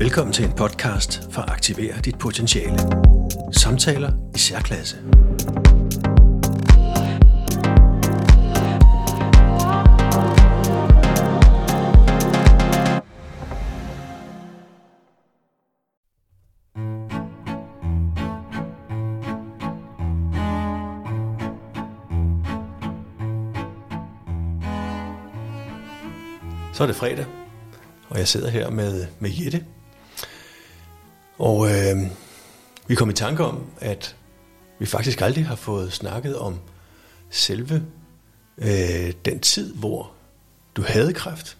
Velkommen til en podcast for at aktivere dit potentiale. Samtaler i særklasse. Så er det fredag, og jeg sidder her med, med Jette. Og øh, vi kom i tanke om, at vi faktisk aldrig har fået snakket om selve øh, den tid, hvor du havde kræft.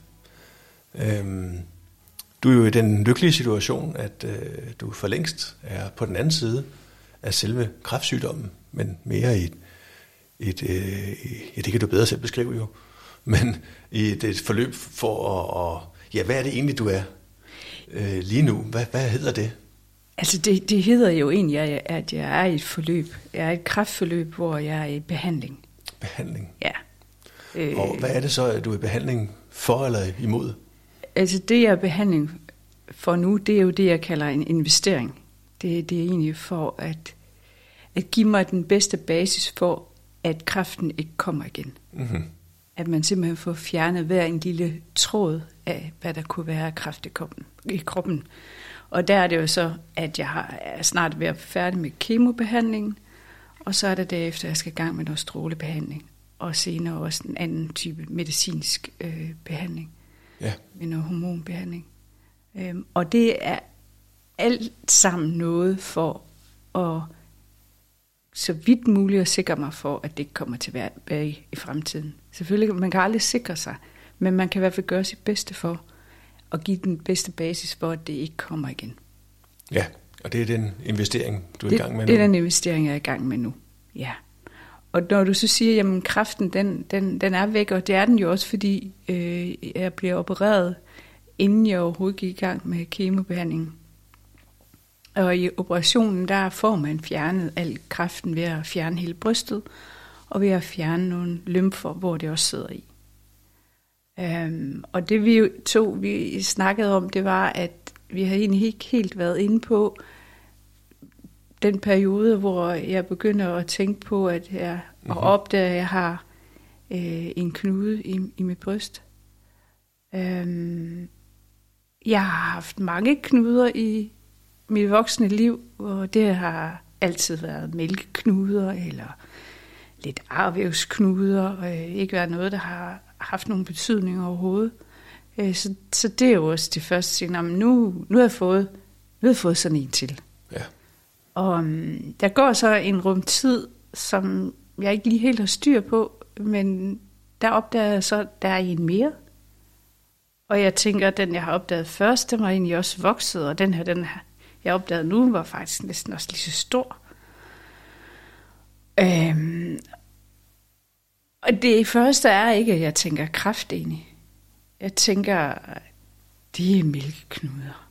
Øh, du er jo i den lykkelige situation, at øh, du for længst er på den anden side af selve kræftsygdommen, men mere i et, et, øh, ja, det kan du bedre selv beskrive jo, men i et, et forløb for at, at, ja, hvad er det egentlig, du er øh, lige nu? Hvad, hvad hedder det? Altså det, det hedder jo egentlig, at jeg er i et forløb. Jeg er i et kræftforløb, hvor jeg er i behandling. Behandling? Ja. Øh, og hvad er det så, at du er i behandling for eller imod? Altså det, jeg er i behandling for nu, det er jo det, jeg kalder en investering. Det, det er egentlig for at, at give mig den bedste basis for, at kræften ikke kommer igen. Mm-hmm. At man simpelthen får fjernet hver en lille tråd af, hvad der kunne være kræft i kroppen. I kroppen. Og der er det jo så, at jeg har, er snart ved at være færdig med kemobehandlingen, og så er det derefter, at jeg skal i gang med noget strålebehandling, og senere også en anden type medicinsk øh, behandling, ja. med noget hormonbehandling. Øhm, og det er alt sammen noget for at så vidt muligt at sikre mig for, at det ikke kommer til at være i fremtiden. Selvfølgelig, man kan aldrig sikre sig, men man kan i hvert fald gøre sit bedste for at give den bedste basis for, at det ikke kommer igen. Ja, og det er den investering, du er det, i gang med nu? Det er den investering, jeg er i gang med nu, ja. Og når du så siger, at kræften den, den, den er væk, og det er den jo også, fordi øh, jeg bliver opereret, inden jeg overhovedet gik i gang med kemobehandling. Og i operationen, der får man fjernet al kræften ved at fjerne hele brystet, og ved at fjerne nogle lymfer, hvor det også sidder i. Um, og det vi to vi snakkede om, det var, at vi har egentlig ikke helt været inde på den periode, hvor jeg begynder at tænke på, at jeg mm-hmm. og opdager, at jeg har øh, en knude i, i mit bryst. Um, jeg har haft mange knuder i mit voksne liv, og det har altid været mælkeknuder eller lidt arvævsknuder, og ikke været noget, der har haft nogen betydning overhovedet. Øh, så, så det er jo også det første signal, nu, nu har jeg fået, nu har jeg fået sådan en til. Ja. Og um, der går så en rum tid, som jeg ikke lige helt har styr på, men der opdager jeg så, at der er en mere. Og jeg tænker, at den, jeg har opdaget først, den var egentlig også vokset, og den her, den her, jeg opdagede nu, var faktisk næsten også lige så stor. Øhm, og det første er ikke, at jeg tænker kraft egentlig. Jeg tænker, det er mælkeknuder.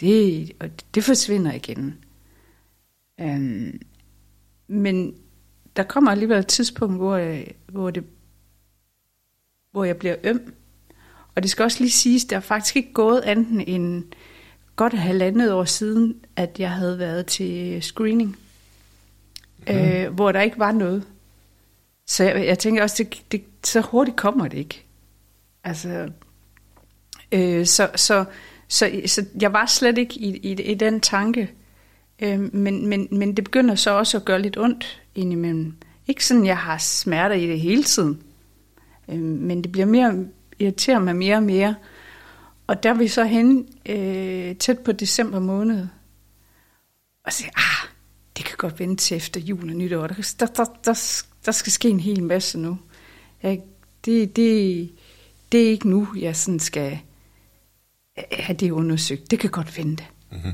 Det, og det forsvinder igen. Um, men der kommer alligevel et tidspunkt, hvor jeg, hvor, det, hvor jeg bliver øm. Og det skal også lige siges, der er faktisk ikke gået anden end godt halvandet år siden, at jeg havde været til screening, mm. øh, hvor der ikke var noget. Så jeg, jeg tænker også, det, det, så hurtigt kommer det ikke. Altså, øh, så, så, så, så jeg var slet ikke i, i, i den tanke. Øh, men, men, men det begynder så også at gøre lidt ondt indimellem. Ikke sådan, jeg har smerter i det hele tiden. Øh, men det bliver mere, irriterer mig mere og mere. Og der er vi så hen øh, tæt på december måned. Og siger, ah, det kan godt vente til efter jul og nytår. Der, der, der, der, skal ske en hel masse nu. Jeg, det, det, det er ikke nu, jeg sådan skal have det undersøgt. Det kan godt vente. Mm-hmm.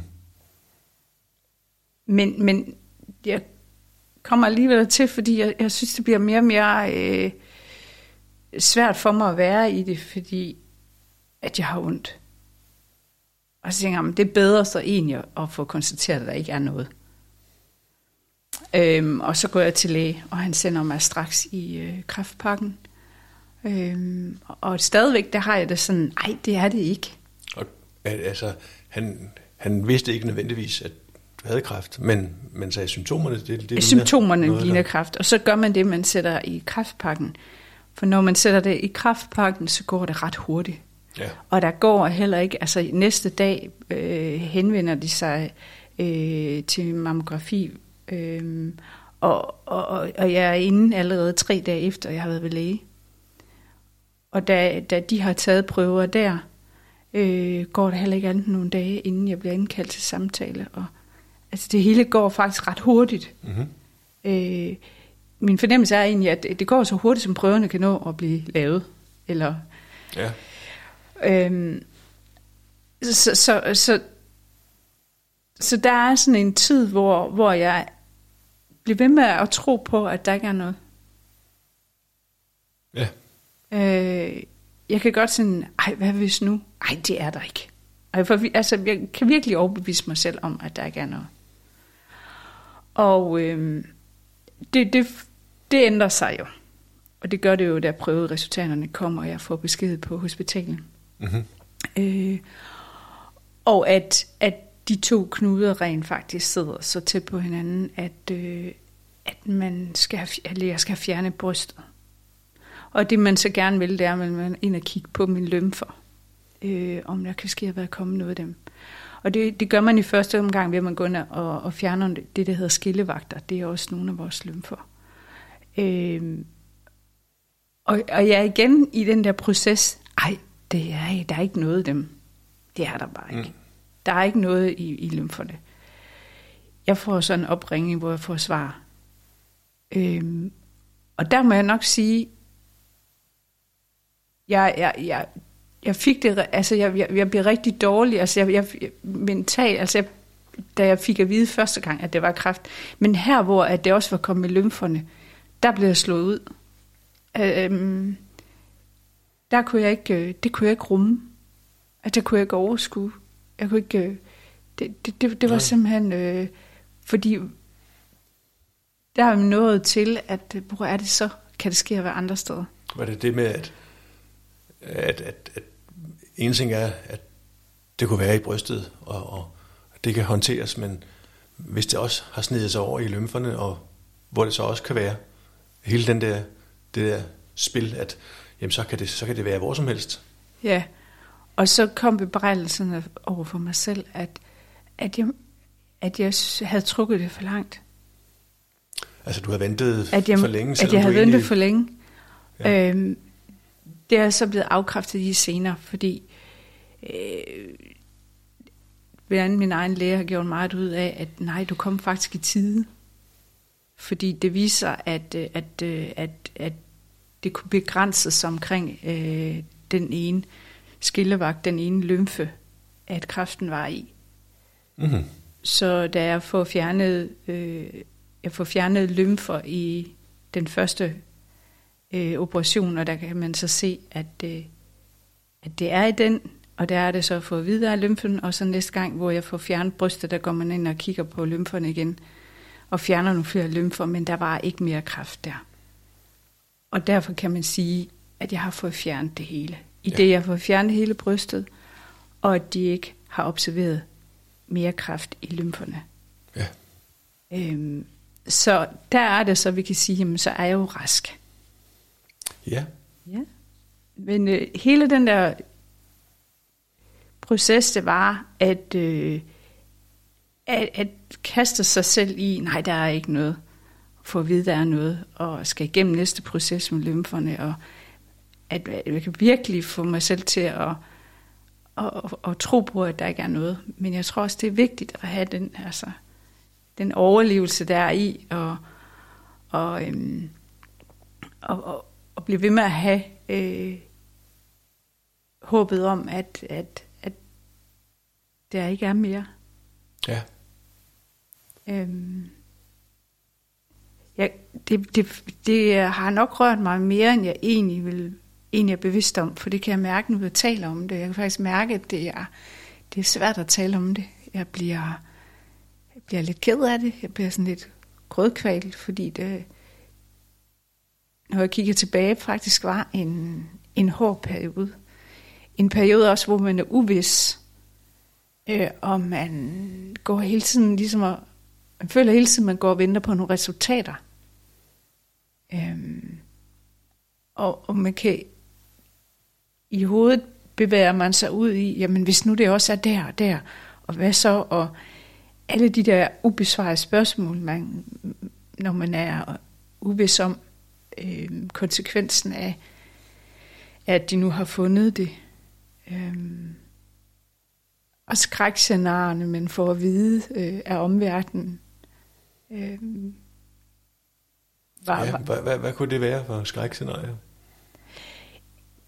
Men, men jeg kommer alligevel til, fordi jeg, jeg synes, det bliver mere og mere øh, svært for mig at være i det, fordi at jeg har ondt. Og så tænker jeg, det er bedre så egentlig at få konstateret, at der ikke er noget. Øhm, og så går jeg til læge, og han sender mig straks i øh, kraftpakken. Øhm, og stadigvæk, der har jeg det sådan, nej, det er det ikke. Og, altså, han, han vidste ikke nødvendigvis, at du havde kræft, men, men sagde symptomerne, det, det Symptomerne ligner, ligner kræft, og så gør man det, man sætter i kræftpakken. For når man sætter det i kræftpakken, så går det ret hurtigt. Ja. Og der går heller ikke, altså næste dag øh, henvender de sig øh, til mammografi, øh, og, og, og jeg er inde allerede tre dage efter, jeg har været ved læge. Og da, da de har taget prøver der, øh, går det heller ikke andet nogle dage, inden jeg bliver indkaldt til samtale. Og, altså det hele går faktisk ret hurtigt. Mm-hmm. Øh, min fornemmelse er egentlig, at det går så hurtigt, som prøverne kan nå at blive lavet. Eller, Ja. øhm, så, så, så, så der er sådan en tid, hvor, hvor jeg bliver ved med at tro på, at der ikke er noget. Ja. Øh, jeg kan godt sådan, ej, hvad hvis nu? Ej, det er der ikke. Ej, for, altså, jeg kan virkelig overbevise mig selv om, at der ikke er noget. Og øh, det, det, det ændrer sig jo. Og det gør det jo, da prøveresultaterne kommer, og jeg får besked på hospitalet. Mm-hmm. Øh, og at, at de to knuder rent faktisk sidder så tæt på hinanden, at, øh, at man skal eller jeg skal have fjernet brystet. Og det man så gerne vil, det er, at man ind og kigge på mine lymfer, øh, om der kan ske at være kommet noget af dem. Og det, det gør man i første omgang ved, at man går ind og, og fjerner det, der hedder skillevagter. Det er også nogle af vores lymfer. Øh, og, og jeg er igen i den der proces, ej, det er, der er ikke noget af dem. Det er der bare ikke. Mm. Der er ikke noget i, i lymferne. Jeg får sådan en opringning, hvor jeg får svar. Øhm, og der må jeg nok sige, jeg, jeg, jeg, jeg fik det, altså jeg, jeg, jeg blev rigtig dårlig, altså jeg, jeg, jeg mentalt, altså jeg, da jeg fik at vide første gang, at det var kræft, men her, hvor at det også var kommet i lymferne, der blev jeg slået ud. Øhm, der kunne jeg ikke, øh, det kunne jeg ikke rumme. Altså, at det kunne jeg ikke overskue. Jeg kunne ikke, øh, det, det, det, det var Nej. simpelthen, øh, fordi der er nået til, at øh, hvor er det så, kan det ske være andre steder. Var det det med, at, at, at, at en ting er, at det kunne være i brystet, og, og det kan håndteres, men hvis det også har snedet sig over i lymferne, og hvor det så også kan være, hele den der, det der spil, at jamen, så, kan det, så kan det være hvor som helst. Ja, og så kom bebrejdelsen over for mig selv, at, at, jeg, at jeg havde trukket det for langt. Altså, du har ventet At jeg, for længe, at jeg havde egentlig... ventet for længe. Ja. Øhm, det er så blevet afkræftet i senere, fordi øh, blandt min egen læge har gjort meget ud af, at nej, du kom faktisk i tide. Fordi det viser, at, øh, at, øh, at, at det kunne begrænses omkring øh, den ene skillevagt, den ene lymfe, at kræften var i. Mm-hmm. Så da jeg får fjernet, øh, jeg får fjernet lymfer i den første øh, operation, og der kan man så se, at, øh, at det er i den, og der er det så få videre af lymfen, og så næste gang, hvor jeg får fjernet brystet, der går man ind og kigger på lymferne igen, og fjerner nogle flere lymfer, men der var ikke mere kræft der. Og derfor kan man sige, at jeg har fået fjernet det hele. I Ja. det, jeg fået fjernet hele brystet, og at de ikke har observeret mere kræft i lymferne. Ja. Øhm, så der er det så, vi kan sige, jamen, så er jeg jo rask. Ja. Ja. Men øh, hele den der proces, det var, at, øh, at, at kaste sig selv i, nej, der er ikke noget, få at vide, der er noget, og skal igennem næste proces med lymferne, og at, jeg kan virkelig få mig selv til at, at, at, at tro på, at der ikke er noget. Men jeg tror også, det er vigtigt at have den, altså, den overlevelse, der er i, og, og, øhm, og, og, og blive ved med at have øh, håbet om, at, at, at der ikke er mere. Ja. Øhm, ja, det, det, det har nok rørt mig mere, end jeg egentlig, vil, egentlig er bevidst om, for det kan jeg mærke, når jeg taler om det. Jeg kan faktisk mærke, at det er, det er svært at tale om det. Jeg bliver, jeg bliver lidt ked af det. Jeg bliver sådan lidt grødkvalt, fordi det, når jeg kigger tilbage, faktisk var en, en hård periode. En periode også, hvor man er uvis Øh, og man går hele tiden ligesom at, man føler hele tiden, at man går og venter på nogle resultater. Øhm, og, og man kan i hovedet bevæger man sig ud i, jamen hvis nu det også er der og der, og hvad så, og alle de der ubesvarede spørgsmål, man, når man er uvis om øh, konsekvensen af, at de nu har fundet det. Øh, og skrækscenarierne, man får at vide øh, af omverdenen. Øh, var, ja, hvad, hvad, hvad kunne det være for skrækscenarier?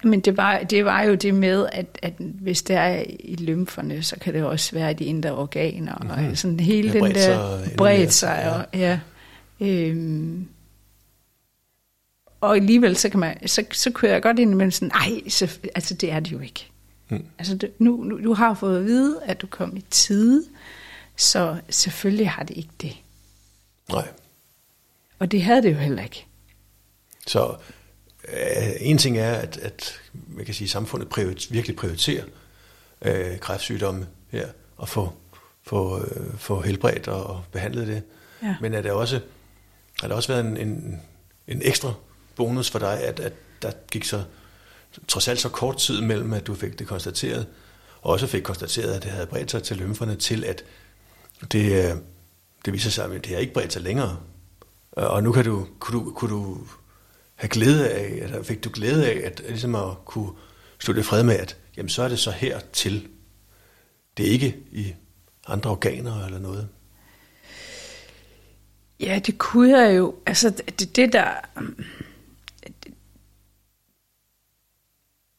Men det var, det var jo det med, at, at hvis det er i lymferne, så kan det også være i de indre organer. Mm-hmm. Og sådan hele den der bredt sig. Og, ja. Øhm, og alligevel, så, kan man, så, så kunne jeg godt ind imellem sådan, nej, så, altså det er det jo ikke. Mm. Altså det, nu, nu, du har fået at vide, at du kom i tide, så selvfølgelig har det ikke det. Nej. Og det havde det jo heller ikke. Så en ting er, at, at man kan sige, samfundet prioriter, virkelig prioriterer øh, kræftsygdomme her, og få, få, øh, få helbredt og, og behandlet det. Ja. Men er det også, har det også været en, en, en ekstra bonus for dig, at, at der gik så trods alt så kort tid mellem, at du fik det konstateret, og også fik konstateret, at det havde bredt sig til lymferne, til at det, øh, det viser sig, at det har ikke bredt sig længere. Og nu kan du, kunne, du, kunne du have glæde af, eller fik du glæde af, at, at ligesom at kunne stå det fred med, at jamen, så er det så her til. Det er ikke i andre organer eller noget. Ja, det kunne jeg jo. Altså, det, det der...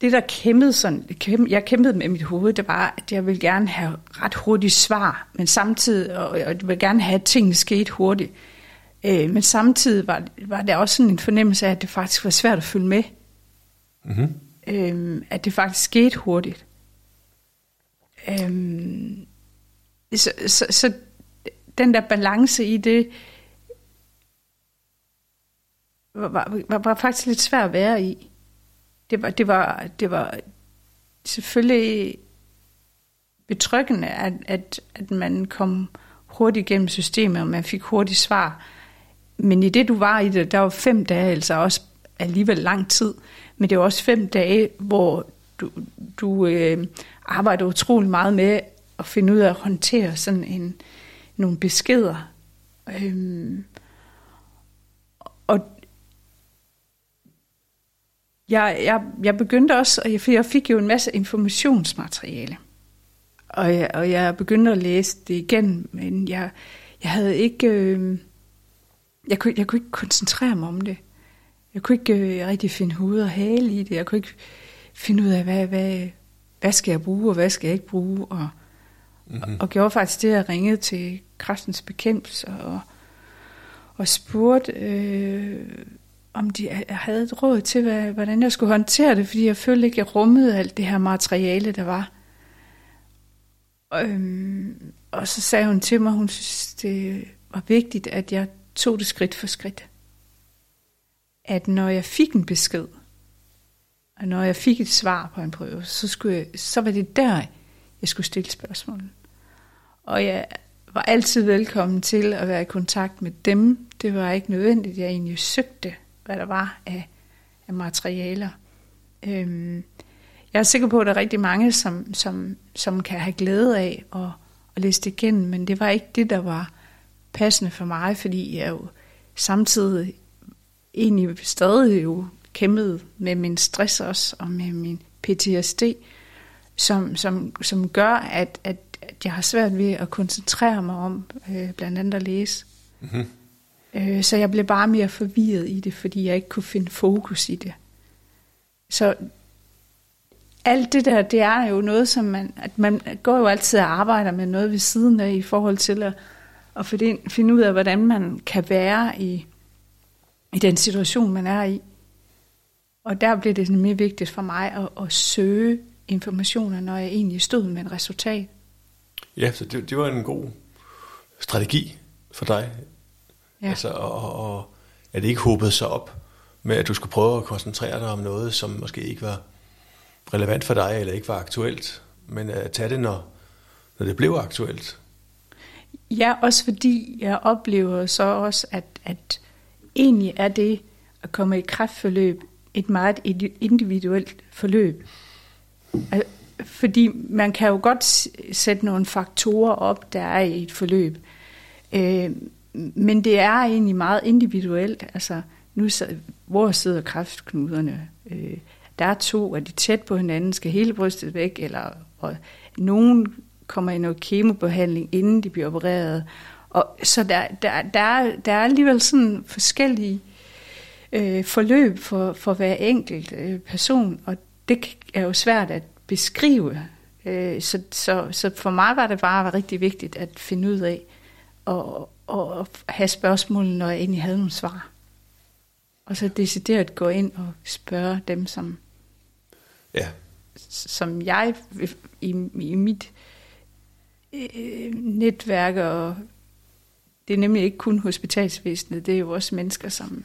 Det, der kæmpede sådan, jeg kæmpede med mit hoved, det var, at jeg ville gerne have ret hurtigt svar, men samtidig, og jeg ville gerne have, at tingene skete hurtigt. Øh, men samtidig var, var der også sådan en fornemmelse af, at det faktisk var svært at følge med. Mm-hmm. Øh, at det faktisk skete hurtigt. Øh, så, så, så den der balance i det, var, var, var, var faktisk lidt svært at være i. Det var, det var, det var selvfølgelig betryggende, at, at, at man kom hurtigt igennem systemet, og man fik hurtigt svar. Men i det, du var i det, der var fem dage, altså også alligevel lang tid, men det var også fem dage, hvor du, du øh, arbejder utrolig meget med at finde ud af at håndtere sådan en, nogle beskeder. Øhm, og jeg, jeg, jeg begyndte også, og jeg, jeg fik jo en masse informationsmateriale. Og jeg, og jeg begyndte at læse det igen, men jeg, jeg havde ikke... Øh, jeg kunne, jeg kunne ikke koncentrere mig om det. Jeg kunne ikke øh, rigtig finde hoved og hale i det. Jeg kunne ikke finde ud af, hvad, hvad, hvad skal jeg bruge, og hvad skal jeg ikke bruge. Og, mm-hmm. og, og gjorde faktisk det, at jeg ringede til kræftens bekæmpelse og, og spurgte, øh, om de havde et råd til, hvad, hvordan jeg skulle håndtere det, fordi jeg følte ikke, jeg rummede alt det her materiale, der var. Og, øhm, og så sagde hun til mig, hun synes, det var vigtigt, at jeg tog det skridt for skridt. At når jeg fik en besked, og når jeg fik et svar på en prøve, så, skulle jeg, så var det der, jeg skulle stille spørgsmål. Og jeg var altid velkommen til at være i kontakt med dem. Det var ikke nødvendigt, jeg egentlig søgte, hvad der var af, af materialer. Øhm, jeg er sikker på, at der er rigtig mange, som, som, som kan have glæde af at, at læse det igennem, men det var ikke det, der var passende for mig, fordi jeg jo samtidig egentlig stadig jo kæmpede med min stress også, og med min PTSD, som, som, som gør, at, at, jeg har svært ved at koncentrere mig om øh, blandt andet at læse. Mm-hmm. Øh, så jeg blev bare mere forvirret i det, fordi jeg ikke kunne finde fokus i det. Så alt det der, det er jo noget, som man, at man går jo altid og arbejder med noget ved siden af i forhold til at og finde ud af, hvordan man kan være i, i den situation, man er i. Og der blev det mere vigtigt for mig at, at søge informationer, når jeg egentlig stod med et resultat. Ja, så det, det var en god strategi for dig. Ja. Altså, og, og at det ikke håbede sig op med, at du skulle prøve at koncentrere dig om noget, som måske ikke var relevant for dig, eller ikke var aktuelt, men at tage det, når, når det blev aktuelt? Ja, også fordi jeg oplever så også, at, at egentlig er det at komme i kræftforløb et meget individuelt forløb. Fordi man kan jo godt sætte nogle faktorer op, der er i et forløb. Øh, men det er egentlig meget individuelt. Altså, nu hvor sidder kræftknuderne? Øh, der er to, er de tæt på hinanden, skal hele brystet væk, eller og nogen kommer i noget kemobehandling, inden de bliver opereret. Og, så der, der, der, er, der er alligevel sådan forskellige øh, forløb for, for hver enkelt øh, person, og det er jo svært at beskrive. Øh, så, så, så for mig var det bare rigtig vigtigt at finde ud af, og, og have spørgsmål, når jeg egentlig havde nogle svar. Og så decideret gå ind og spørge dem, som, ja. som jeg i, i mit øh, netværk, og det er nemlig ikke kun hospitalsvæsenet, det er jo også mennesker, som,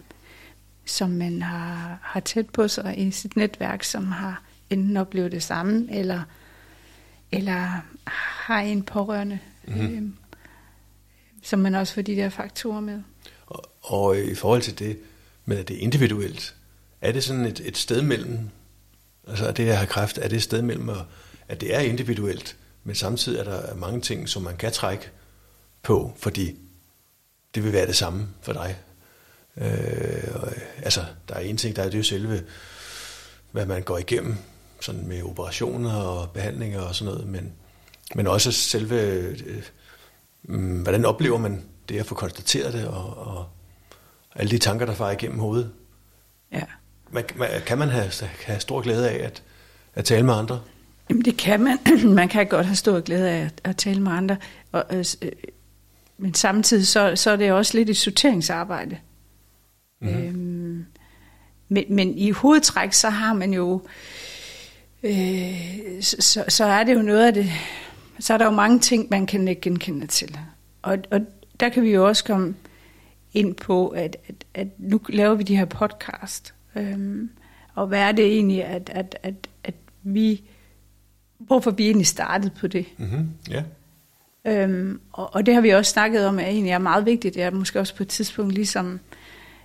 som man har, har tæt på sig i sit netværk, som har enten oplevet det samme, eller, eller har en pårørende, mm-hmm. øh, som man også får de der faktorer med. Og, og i forhold til det med, at det er individuelt, er det sådan et, et sted mellem, altså at det at have kræft, er det et sted mellem, at det er individuelt, men samtidig er der mange ting, som man kan trække på, fordi det vil være det samme for dig. Øh, og, altså, der er en ting, der er det jo selve, hvad man går igennem, sådan med operationer og behandlinger og sådan noget, men, men også selve, øh, øh, hvordan oplever man det at få konstateret det, og, og alle de tanker, der farer igennem hovedet. Ja. Man, man, kan man have, have stor glæde af at, at tale med andre? Jamen det kan man. man kan godt have stor glæde af at, at tale med andre. Og, øh, øh, men samtidig så, så er det også lidt et sorteringsarbejde. Mm-hmm. Øhm, men, men i hovedtræk, så har man jo... Øh, så, så er det jo noget af det... Så er der jo mange ting, man kan ikke genkende til. Og, og der kan vi jo også komme ind på, at, at, at nu laver vi de her podcast. Øhm, og hvad er det egentlig, at, at, at, at vi hvorfor vi egentlig startede på det. Mm-hmm. Ja. Øhm, og, og det har vi også snakket om, at egentlig er meget vigtigt. Det er måske også på et tidspunkt ligesom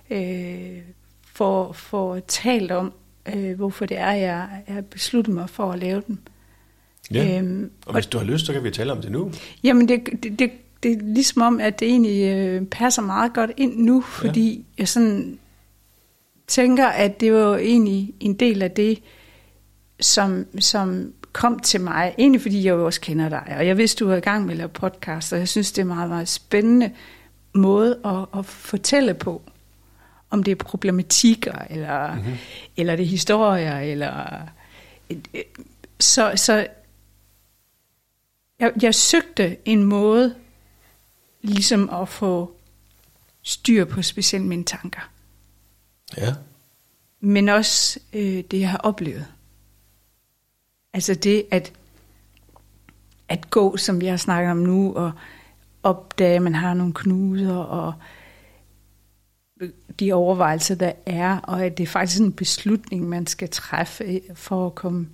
øh, for, for talt om, øh, hvorfor det er, jeg, jeg besluttet mig for at lave den. Ja, øhm, og hvis du har lyst, så kan vi tale om det nu. Jamen, det, det, det, det er ligesom om, at det egentlig øh, passer meget godt ind nu, fordi ja. jeg sådan tænker, at det var egentlig en del af det, som, som kom til mig, egentlig fordi jeg jo også kender dig, og jeg vidste, du var i gang med at lave podcast, og jeg synes, det er meget, meget spændende måde at, at fortælle på, om det er problematikker, eller, mm-hmm. eller det er historier, eller... Så, så jeg, jeg søgte en måde, ligesom at få styr på specielt mine tanker. Ja. Men også øh, det, jeg har oplevet. Altså det at, at gå, som vi har snakket om nu, og opdage, at man har nogle knuder, og de overvejelser, der er, og at det er faktisk en beslutning, man skal træffe øh, for at komme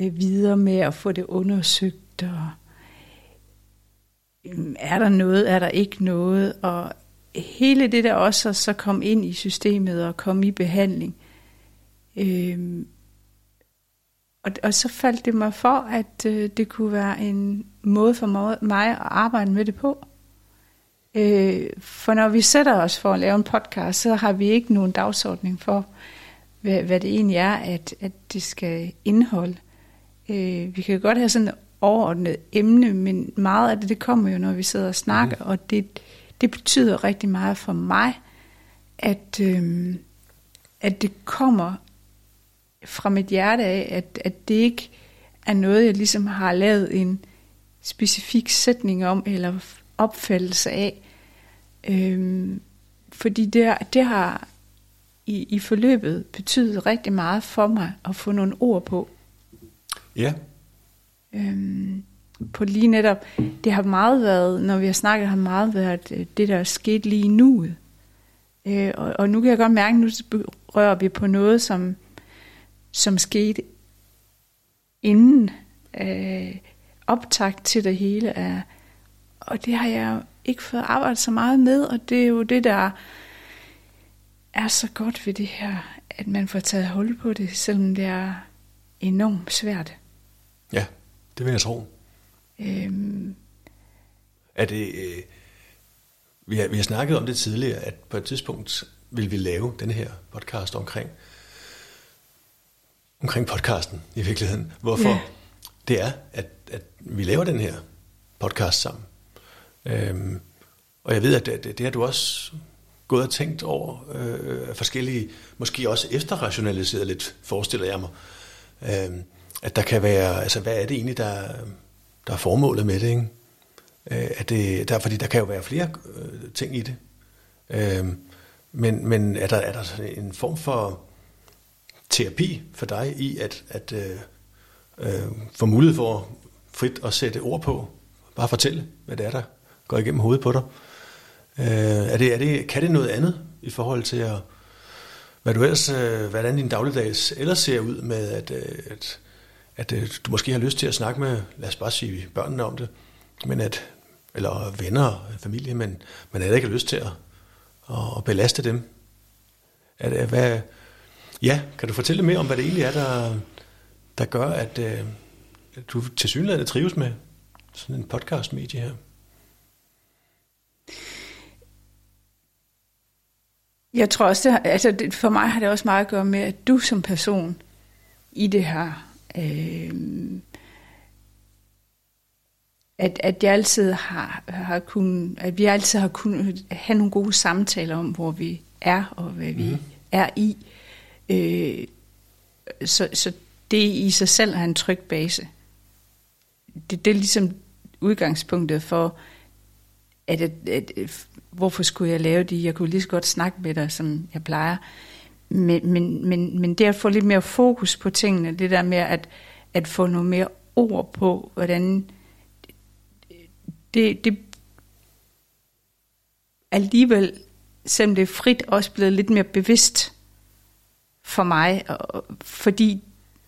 øh, videre med at få det undersøgt, og er der noget, er der ikke noget, og hele det der også så kom ind i systemet og kom i behandling, øh, og, og så faldt det mig for, at øh, det kunne være en måde for mig at arbejde med det på. Øh, for når vi sætter os for at lave en podcast, så har vi ikke nogen dagsordning for, hvad, hvad det egentlig er, at, at det skal indeholde. Øh, vi kan godt have sådan et overordnet emne, men meget af det, det kommer jo, når vi sidder og snakker, mm. og det, det betyder rigtig meget for mig, at, øh, at det kommer fra mit hjerte af, at, at det ikke er noget, jeg ligesom har lavet en specifik sætning om, eller opfattelse af. Øhm, fordi det, det har i, i forløbet betydet rigtig meget for mig at få nogle ord på. Ja. Øhm, på lige netop, det har meget været, når vi har snakket, har meget været øh, det, der er sket lige nu. Øh, og, og nu kan jeg godt mærke, at nu rører vi på noget, som som skete inden, øh, optakt til det hele er, og det har jeg ikke fået arbejdet så meget med, og det er jo det, der er så godt ved det her, at man får taget hul på det, selvom det er enormt svært. Ja, det vil jeg tro. Øhm, Er det, øh, vi, har, vi har snakket om det tidligere, at på et tidspunkt vil vi lave den her podcast omkring, omkring podcasten i virkeligheden. Hvorfor Ja. det er, at, at vi laver den her podcast sammen. Øhm, og jeg ved, at det, det har du også gået og tænkt over øh, forskellige, måske også efterrationaliseret lidt, forestiller jeg mig. Øhm, at der kan være, altså hvad er det egentlig, der, der er formålet med det, ikke? Øh, at det, der, fordi der kan jo være flere øh, ting i det. Øh, men men er, der, er der en form for terapi for dig i at, at øh, øh, få mulighed for frit at sætte ord på? Bare fortælle, hvad det er, der går igennem hovedet på dig. Øh, er det, er det, kan det noget andet i forhold til at, hvad du ellers, øh, hvordan din dagligdags ellers ser ud med, at, øh, at, at øh, du måske har lyst til at snakke med, lad os bare sige børnene om det, men at, eller venner og familie, men man heller ikke lyst til at, at, at belaste dem. Er det, hvad, ja, kan du fortælle mere om, hvad det egentlig er, der, der gør, at, øh, du til synligheden trives med sådan en podcast-medie her? Jeg tror også, det, har- altså det, for mig har det også meget at gøre med, at du som person i det her, øh, at, at jeg altid har, har kun, at vi altid har kunnet have nogle gode samtaler om, hvor vi er og hvad vi Mhm. er i. Øh, Øh, så, så det i sig selv er en tryg base. Det, det er ligesom udgangspunktet for, at, at, at, at hvorfor skulle jeg lave det? Jeg kunne lige så godt snakke med dig, som jeg plejer. Men, men, men, men det at få lidt mere fokus på tingene, det der med at, at få noget mere ord på, hvordan det, det alligevel, selvom det er frit, også blevet lidt mere bevidst for mig, fordi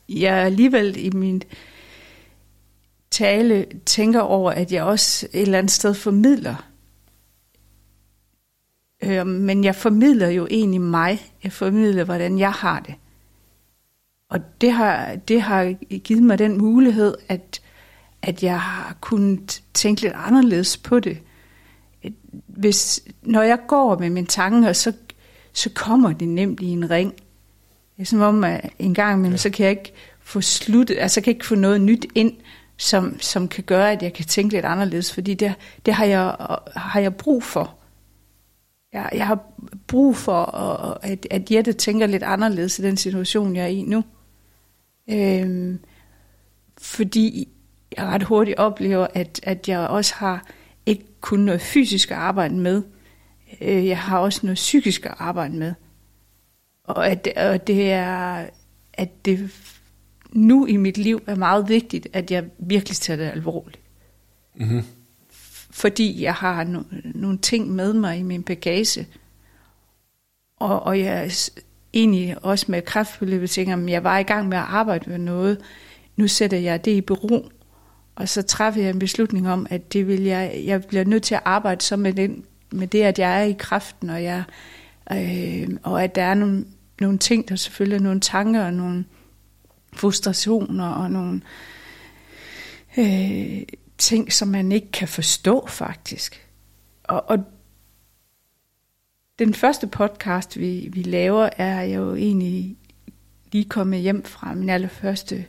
jeg alligevel i min tale tænker over, at jeg også et eller andet sted formidler. Øh, men jeg formidler jo egentlig mig. Jeg formidler, hvordan jeg har det. Og det har, det har givet mig den mulighed, at, at jeg har kunnet tænke lidt anderledes på det. Hvis, når jeg går med mine tanker, så, så kommer det nemt i en ring. Det er som om, at en gang imellem, ja. så kan jeg ikke få sluttet, altså kan jeg ikke få noget nyt ind, som, som kan gøre, at jeg kan tænke lidt anderledes, fordi det, det har, jeg, har jeg brug for. Jeg, jeg har brug for, at, at Jette tænker lidt anderledes i den situation, jeg er i nu. Øhm, fordi jeg ret hurtigt oplever, at, at jeg også har ikke kun noget fysisk at arbejde med, øh, jeg har også noget psykisk at arbejde med. Og at, og det er, at det nu i mit liv er meget vigtigt, at jeg virkelig tager det alvorligt. Mm-hmm. Fordi jeg har no, nogle ting med mig i min bagage. Og, og jeg er egentlig også med kraftforløbet tænker, at jeg var i gang med at arbejde med noget. Nu sætter jeg det i bero. Og så træffer jeg en beslutning om, at det vil jeg, jeg bliver nødt til at arbejde så med, den, med det, at jeg er i kraften, og, jeg, øh, og at der er nogle, nogle ting, der selvfølgelig er nogle tanker og nogle frustrationer og nogle øh, ting, som man ikke kan forstå faktisk. Og, og den første podcast, vi, vi laver, er jeg jo egentlig lige kommet hjem fra min allerførste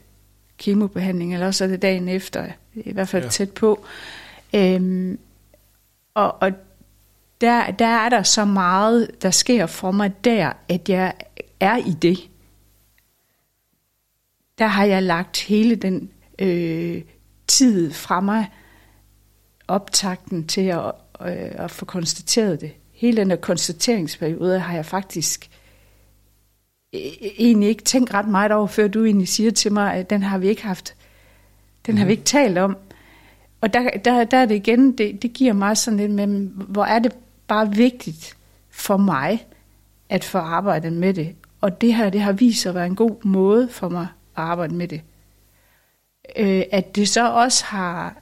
kemobehandling, eller også er det dagen efter, i hvert fald ja. tæt på. Øhm, og og der, der er der så meget, der sker for mig der, at jeg er i det. Der har jeg lagt hele den øh, tid fra mig, optakten til at, øh, at få konstateret det. Hele den der konstateringsperiode har jeg faktisk egentlig ikke tænkt ret meget over, før du egentlig siger til mig, at den har vi ikke haft, den har vi ikke talt om. Og der, der, der er det igen, det, det giver mig sådan lidt med, hvor er det bare vigtigt for mig, at få arbejdet med det. Og det her, det har vist sig at være en god måde for mig at arbejde med det. øh, at det så også har,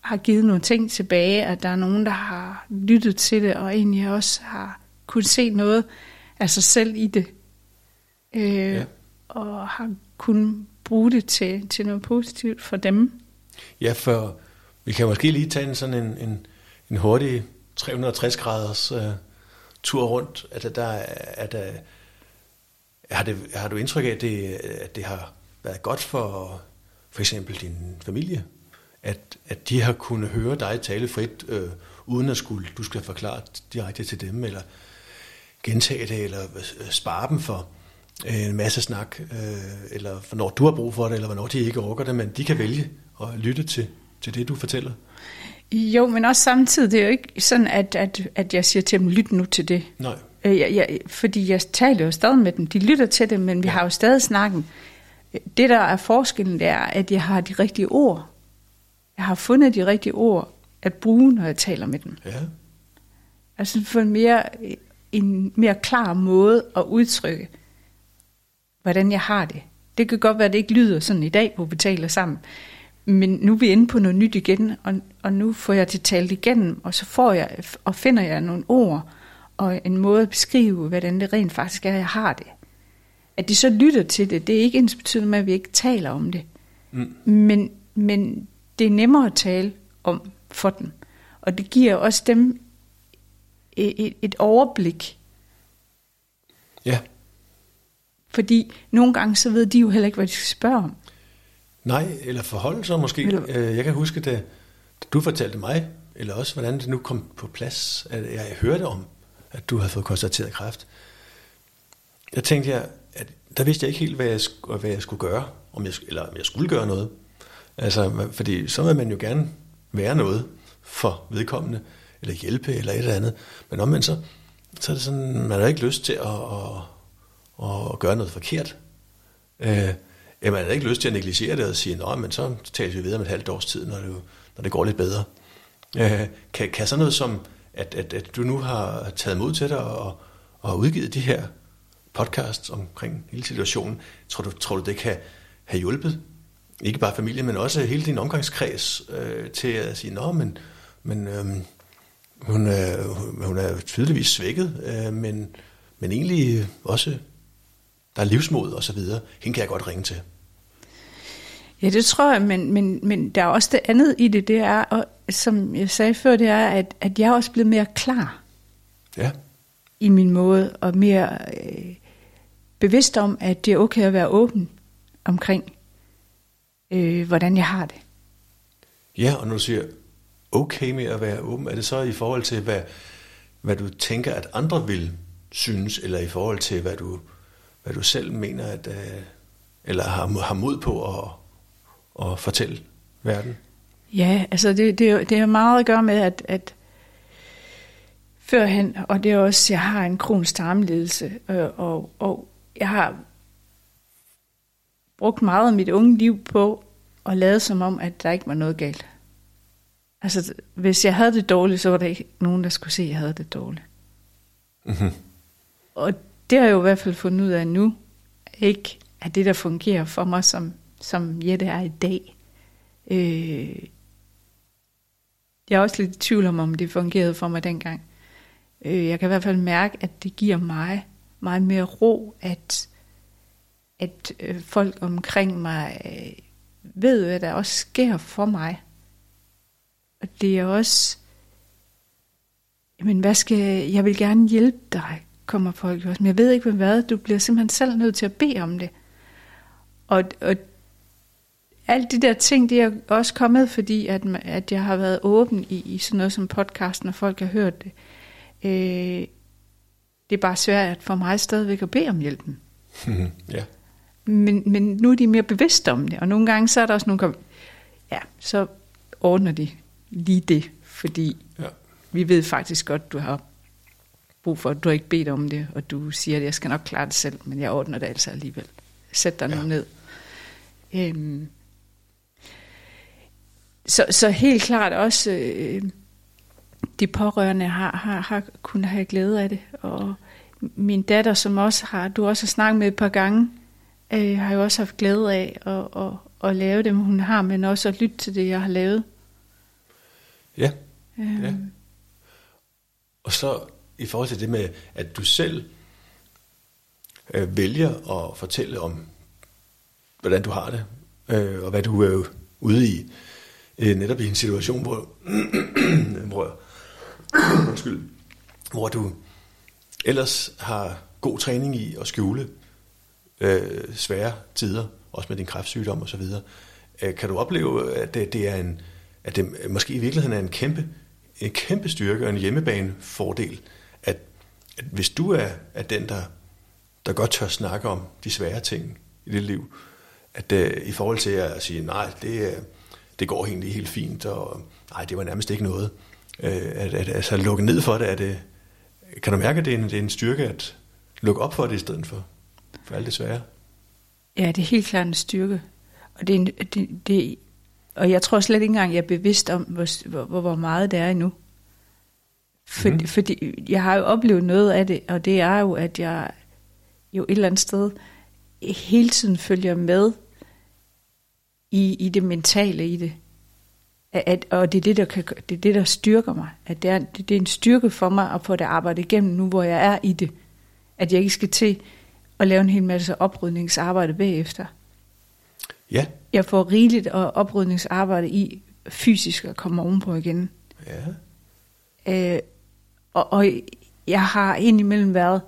har givet nogle ting tilbage, at der er nogen, der har lyttet til det, og egentlig også har kunne se noget af sig selv i det. Øh, ja. Og har kunnet bruge det til, til noget positivt for dem. Ja, for vi kan måske lige tage en sådan en, en, en hurtig 360 graders øh, tur rundt. at der, er der, har, det, har du indtryk af, at det, at det har været godt for for eksempel din familie, at, at de har kunnet høre dig tale frit, øh, uden at skulle, du skal forklare direkte til dem, eller gentage det, eller øh, spare dem for øh, en masse snak, øh, eller hvornår du har brug for det, eller hvornår de ikke orker det, men de kan vælge at lytte til, til det, du fortæller. Jo, men også samtidig, det er jo ikke sådan, at, at, at jeg siger til dem, lyt nu til det. Nej. Øh, jeg, jeg, fordi jeg taler jo stadig med dem, de lytter til det, men vi ja. har jo stadig snakken. Det, der er forskellen, det er, at jeg har de rigtige ord. Jeg har fundet de rigtige ord at bruge, når jeg taler med dem. Ja. Altså for en mere, en mere klar måde at udtrykke, hvordan jeg har det. Det kan godt være, at det ikke lyder sådan i dag, hvor vi taler sammen. Men nu er vi inde på noget nyt igen, og, og nu får jeg det talt igennem, og så får jeg, og finder jeg nogle ord, og en måde at beskrive, hvordan det rent faktisk er, jeg har det. At de så lytter til det, det er ikke ens betydende med, at vi ikke taler om det. Mm. Men, men det er nemmere at tale om for dem. Og det giver også dem et, et overblik. Ja. Fordi nogle gange så ved de jo heller ikke, hvad de skal spørge om. Nej, eller forholde sig måske. Eller... Øh, jeg kan huske, da du fortalte mig, eller også hvordan det nu kom på plads, at jeg hørte om, at du havde fået konstateret kræft. Jeg tænkte, jeg, at der vidste jeg ikke helt, hvad jeg, hvad jeg skulle gøre, om jeg, eller om jeg skulle gøre noget. Altså, fordi så vil man jo gerne være noget for vedkommende, eller hjælpe, eller et eller andet. Men omvendt så, så er det sådan, man har ikke lyst til at, at, at gøre noget forkert. Øh, man havde ikke lyst til at negligere det og sige, nej, men så taler vi videre med et halvt års tid, når det, når det går lidt bedre. Øh, kan, kan sådan noget som, at, at, at du nu har taget mod til dig og, og udgivet de her podcasts omkring hele situationen, tror du, tror du det kan have hjulpet ikke bare familien, men også hele din omgangskreds øh, til at sige, nå, men, men øh, hun, er, hun er tydeligvis svækket, øh, men, men egentlig også, der er livsmod og så videre. Hende kan jeg godt ringe til. Ja, det tror jeg, men, men, men der er også det andet i det, det er, og, som jeg sagde før, det er, at, at jeg er også blevet mere klar. Ja. I min måde, og mere øh, bevidst om, at det er okay at være åben omkring, øh, hvordan jeg har det. Ja, og når du siger okay med at være åben, er det så i forhold til, hvad, hvad du tænker, at andre vil synes, eller i forhold til, hvad du, hvad du selv mener, at, øh, eller har, har mod på at, at fortælle verden? Ja, altså det, det, det er meget at gøre med, at, at førhen, og det er også, jeg har en kronisk tarmledelse, øh, og, og jeg har brugt meget af mit unge liv på at lade som om, at der ikke var noget galt. Altså, hvis jeg havde det dårligt, så var der ikke nogen, der skulle se, at jeg havde det dårligt. Mm-hmm. Og det har jeg jo i hvert fald fundet ud af nu, ikke at det, der fungerer for mig, som, som Jette er i dag. Øh, jeg er også lidt i tvivl om, om det fungerede for mig dengang. Øh, jeg kan i hvert fald mærke, at det giver mig meget mere ro, at, at øh, folk omkring mig øh, ved, hvad der også sker for mig. Og det er også, men hvad skal, jeg vil gerne hjælpe dig, kommer folk også. Men jeg ved ikke, hvad du bliver simpelthen selv nødt til at bede om det. Og, og alt de der ting, det er også kommet, fordi at, at jeg har været åben i, i sådan noget som podcasten, og folk har hørt det. Øh, det er bare svært for mig stadigvæk at bede om hjælpen. ja. Men, men nu er de mere bevidste om det, og nogle gange så er der også nogle, ja, så ordner de lige det, fordi ja. vi ved faktisk godt, du har brug for, at du har ikke bedt om det, og du siger, at jeg skal nok klare det selv, men jeg ordner det altså alligevel. Sæt dig ja. nu ned. Øhm, så, så helt klart også, øh, de pårørende har, har, har kunnet have glæde af det, og min datter, som også har, du også har snakket med et par gange, øh, har jo også haft glæde af at, at, at lave dem, hun har, men også at lytte til det, jeg har lavet. Ja, Øhm, Ja. og så i forhold til det med, at du selv øh, vælger at fortælle om, hvordan du har det, øh, og hvad du er ude i, øh, netop i en situation, hvor, hvor, undskyld, hvor du ellers har god træning i at skjule øh, svære tider, også med din kræftsygdom og så videre. Øh, kan du opleve, at det, det er en, at det måske i virkeligheden er en kæmpe, en kæmpe styrke og en hjemmebanefordel, at, at hvis du er, er den, der, der godt tør snakke om de svære ting i dit liv, at øh, i forhold til at sige, nej, det, øh, det går egentlig helt fint, og nej, det var nærmest ikke noget, uh, at, at altså, lukke ned for det, er det, kan du mærke, at det er, en, det er en styrke at lukke op for det i stedet for, for alt det svære? Ja, det er helt klart en styrke. Og, det er en, det, det, og jeg tror slet ikke engang, jeg er bevidst om, hvor, hvor, hvor meget det er endnu. For, mm. Fordi jeg har jo oplevet noget af det, og det er jo, at jeg jo et eller andet sted hele tiden følger med i, i det mentale i det. At, at, og det er det, der kan, det er det, der styrker mig. At det er, det, det er en styrke for mig at få det arbejdet igennem nu, hvor jeg er i det. At jeg ikke skal til at lave en hel masse oprydningsarbejde bagefter. Ja, Jeg får rigeligt og oprydningsarbejde i fysisk at komme ovenpå igen. ja, Øh, og, og jeg har indimellem været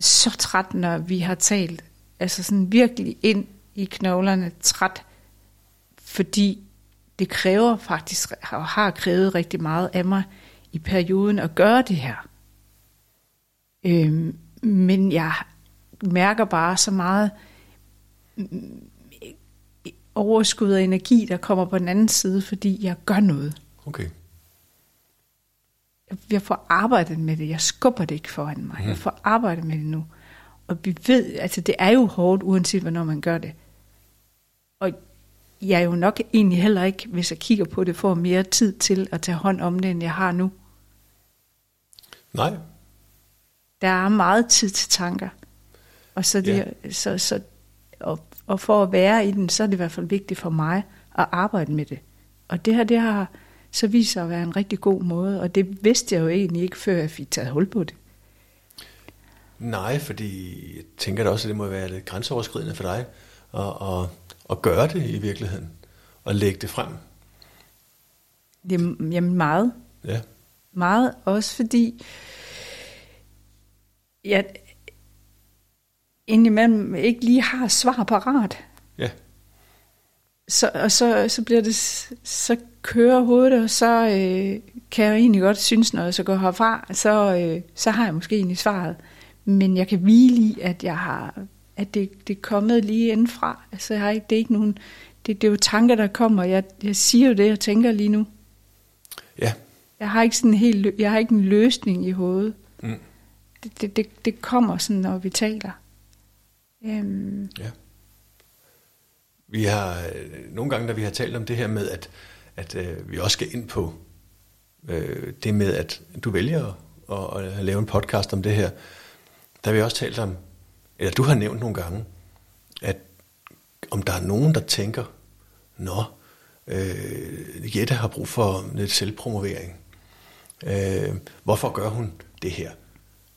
så træt, når vi har talt. Altså sådan virkelig ind i knoglerne træt, fordi det kræver faktisk, og har krævet rigtig meget af mig i perioden at gøre det her. Øhm, men jeg mærker bare så meget mm, overskud af energi, der kommer på den anden side, fordi jeg gør noget. okay. Jeg får arbejdet med det. Jeg skubber det ikke foran mig. Jeg får arbejdet med det nu. Og vi ved, altså det er jo hårdt, uanset hvornår man gør det. Jeg er jo nok egentlig heller ikke, hvis jeg kigger på det, får mere tid til at tage hånd om det, end jeg har nu. Nej, Der er meget tid til tanker. Og, så det, ja. så, så, og, og for at være i den, så er det i hvert fald vigtigt for mig at arbejde med det. Og det her, det har så vist sig at være en rigtig god måde, og det vidste jeg jo egentlig ikke, før jeg fik taget hul på det. Nej, fordi jeg tænker da også, at det må være lidt grænseoverskridende for dig at, at, at gøre det i virkeligheden, og lægge det frem. Det er jamen meget, Ja, meget også fordi, jeg indimellem ikke lige har svar parat. ja, Så, og så, så bliver det, så kører hovedet, og så øh, kan jeg egentlig godt synes, når jeg så går herfra, så, øh, så har jeg måske egentlig svaret. Men jeg kan hvile i, at jeg har, at det, det er kommet lige indenfra. Altså, jeg har ikke, det er ikke nogen, det, det er jo tanker, der kommer. Jeg, jeg siger jo det, jeg tænker lige nu. ja, Jeg har ikke sådan en helt, jeg har ikke en løsning i hovedet. mm, Det, det, det, det kommer sådan, når vi taler. Øhm, ja. Vi har øh, nogle gange, da vi har talt om det her med, at, at øh, vi også skal ind på øh, det med, at du vælger at, at lave en podcast om det her, der har vi også talt om, eller du har nævnt nogle gange, at om der er nogen, der tænker, nå, øh, Jette har brug for lidt selvpromovering. Øh, hvorfor gør hun det her?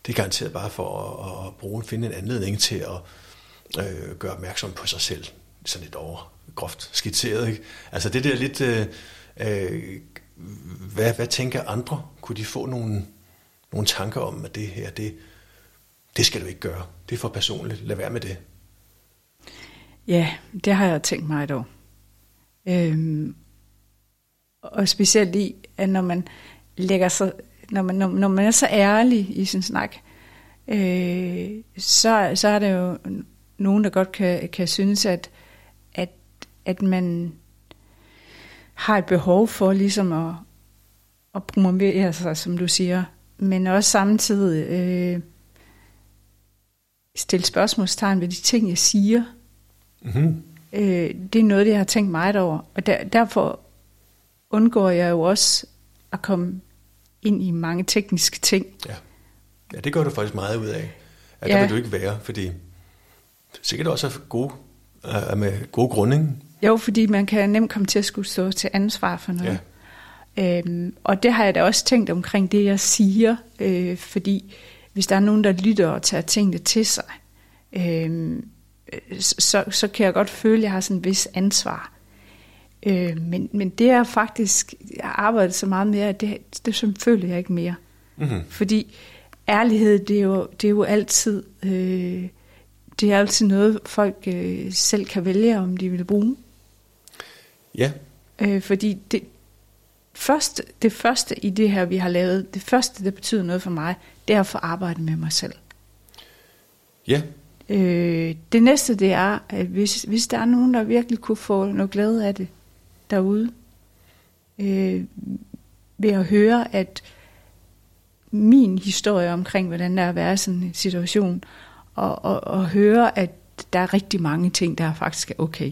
Det er garanteret bare for at, at bruge, finde en anledning til at øh, gøre opmærksom på sig selv. Sådan lidt over groft skitseret. Ikke? Altså det der lidt, øh, øh, hvad, hvad tænker andre? Kunne de få nogle, nogle tanker om, at det her, det, det skal du ikke gøre. Det er for personligt. Lad være med det. Ja, det har jeg tænkt mig dog. Øhm, og specielt i, at når man lægger sig, når man, når, når man er så ærlig i sin snak, øh, så, så er det jo nogen, der godt kan, kan synes, at, at, at man har et behov for ligesom at, at promovere sig, som du siger, men også samtidig øh, stille spørgsmålstegn ved de ting, jeg siger. Mm-hmm. Øh, det er noget, jeg har tænkt meget over. Og der, derfor undgår jeg jo også at komme ind i mange tekniske ting. Ja. ja, det gør du faktisk meget ud af. At Ja. der vil du ikke være, fordi sikkert også af gode er med god grund, ikke? Jo, fordi man kan nemt komme til at skulle stå til ansvar for noget. Ja. Øhm, og det har jeg da også tænkt omkring det, jeg siger, øh, fordi hvis der er nogen, der lytter og tager tingene til sig, øh, så, så kan jeg godt føle, at jeg har sådan en vis ansvar. Øh, men, men det er faktisk, jeg har arbejdet så meget med, at det, det sådan føler jeg ikke mere. Mm-hmm. Fordi ærlighed, det er jo, det er jo altid, øh, det er altid noget, folk øh, selv kan vælge, om de vil bruge. Ja. Øh, fordi det, første, det første i det her, vi har lavet, det første, der betyder noget for mig, det er at få arbejdet med mig selv. Ja. Øh, det næste, det er, at hvis, hvis der er nogen, der virkelig kunne få noget glæde af det derude, øh, ved at høre, at min historie omkring, hvordan der er at være sådan en situation, og, og, og høre, at der er rigtig mange ting, der faktisk er okay.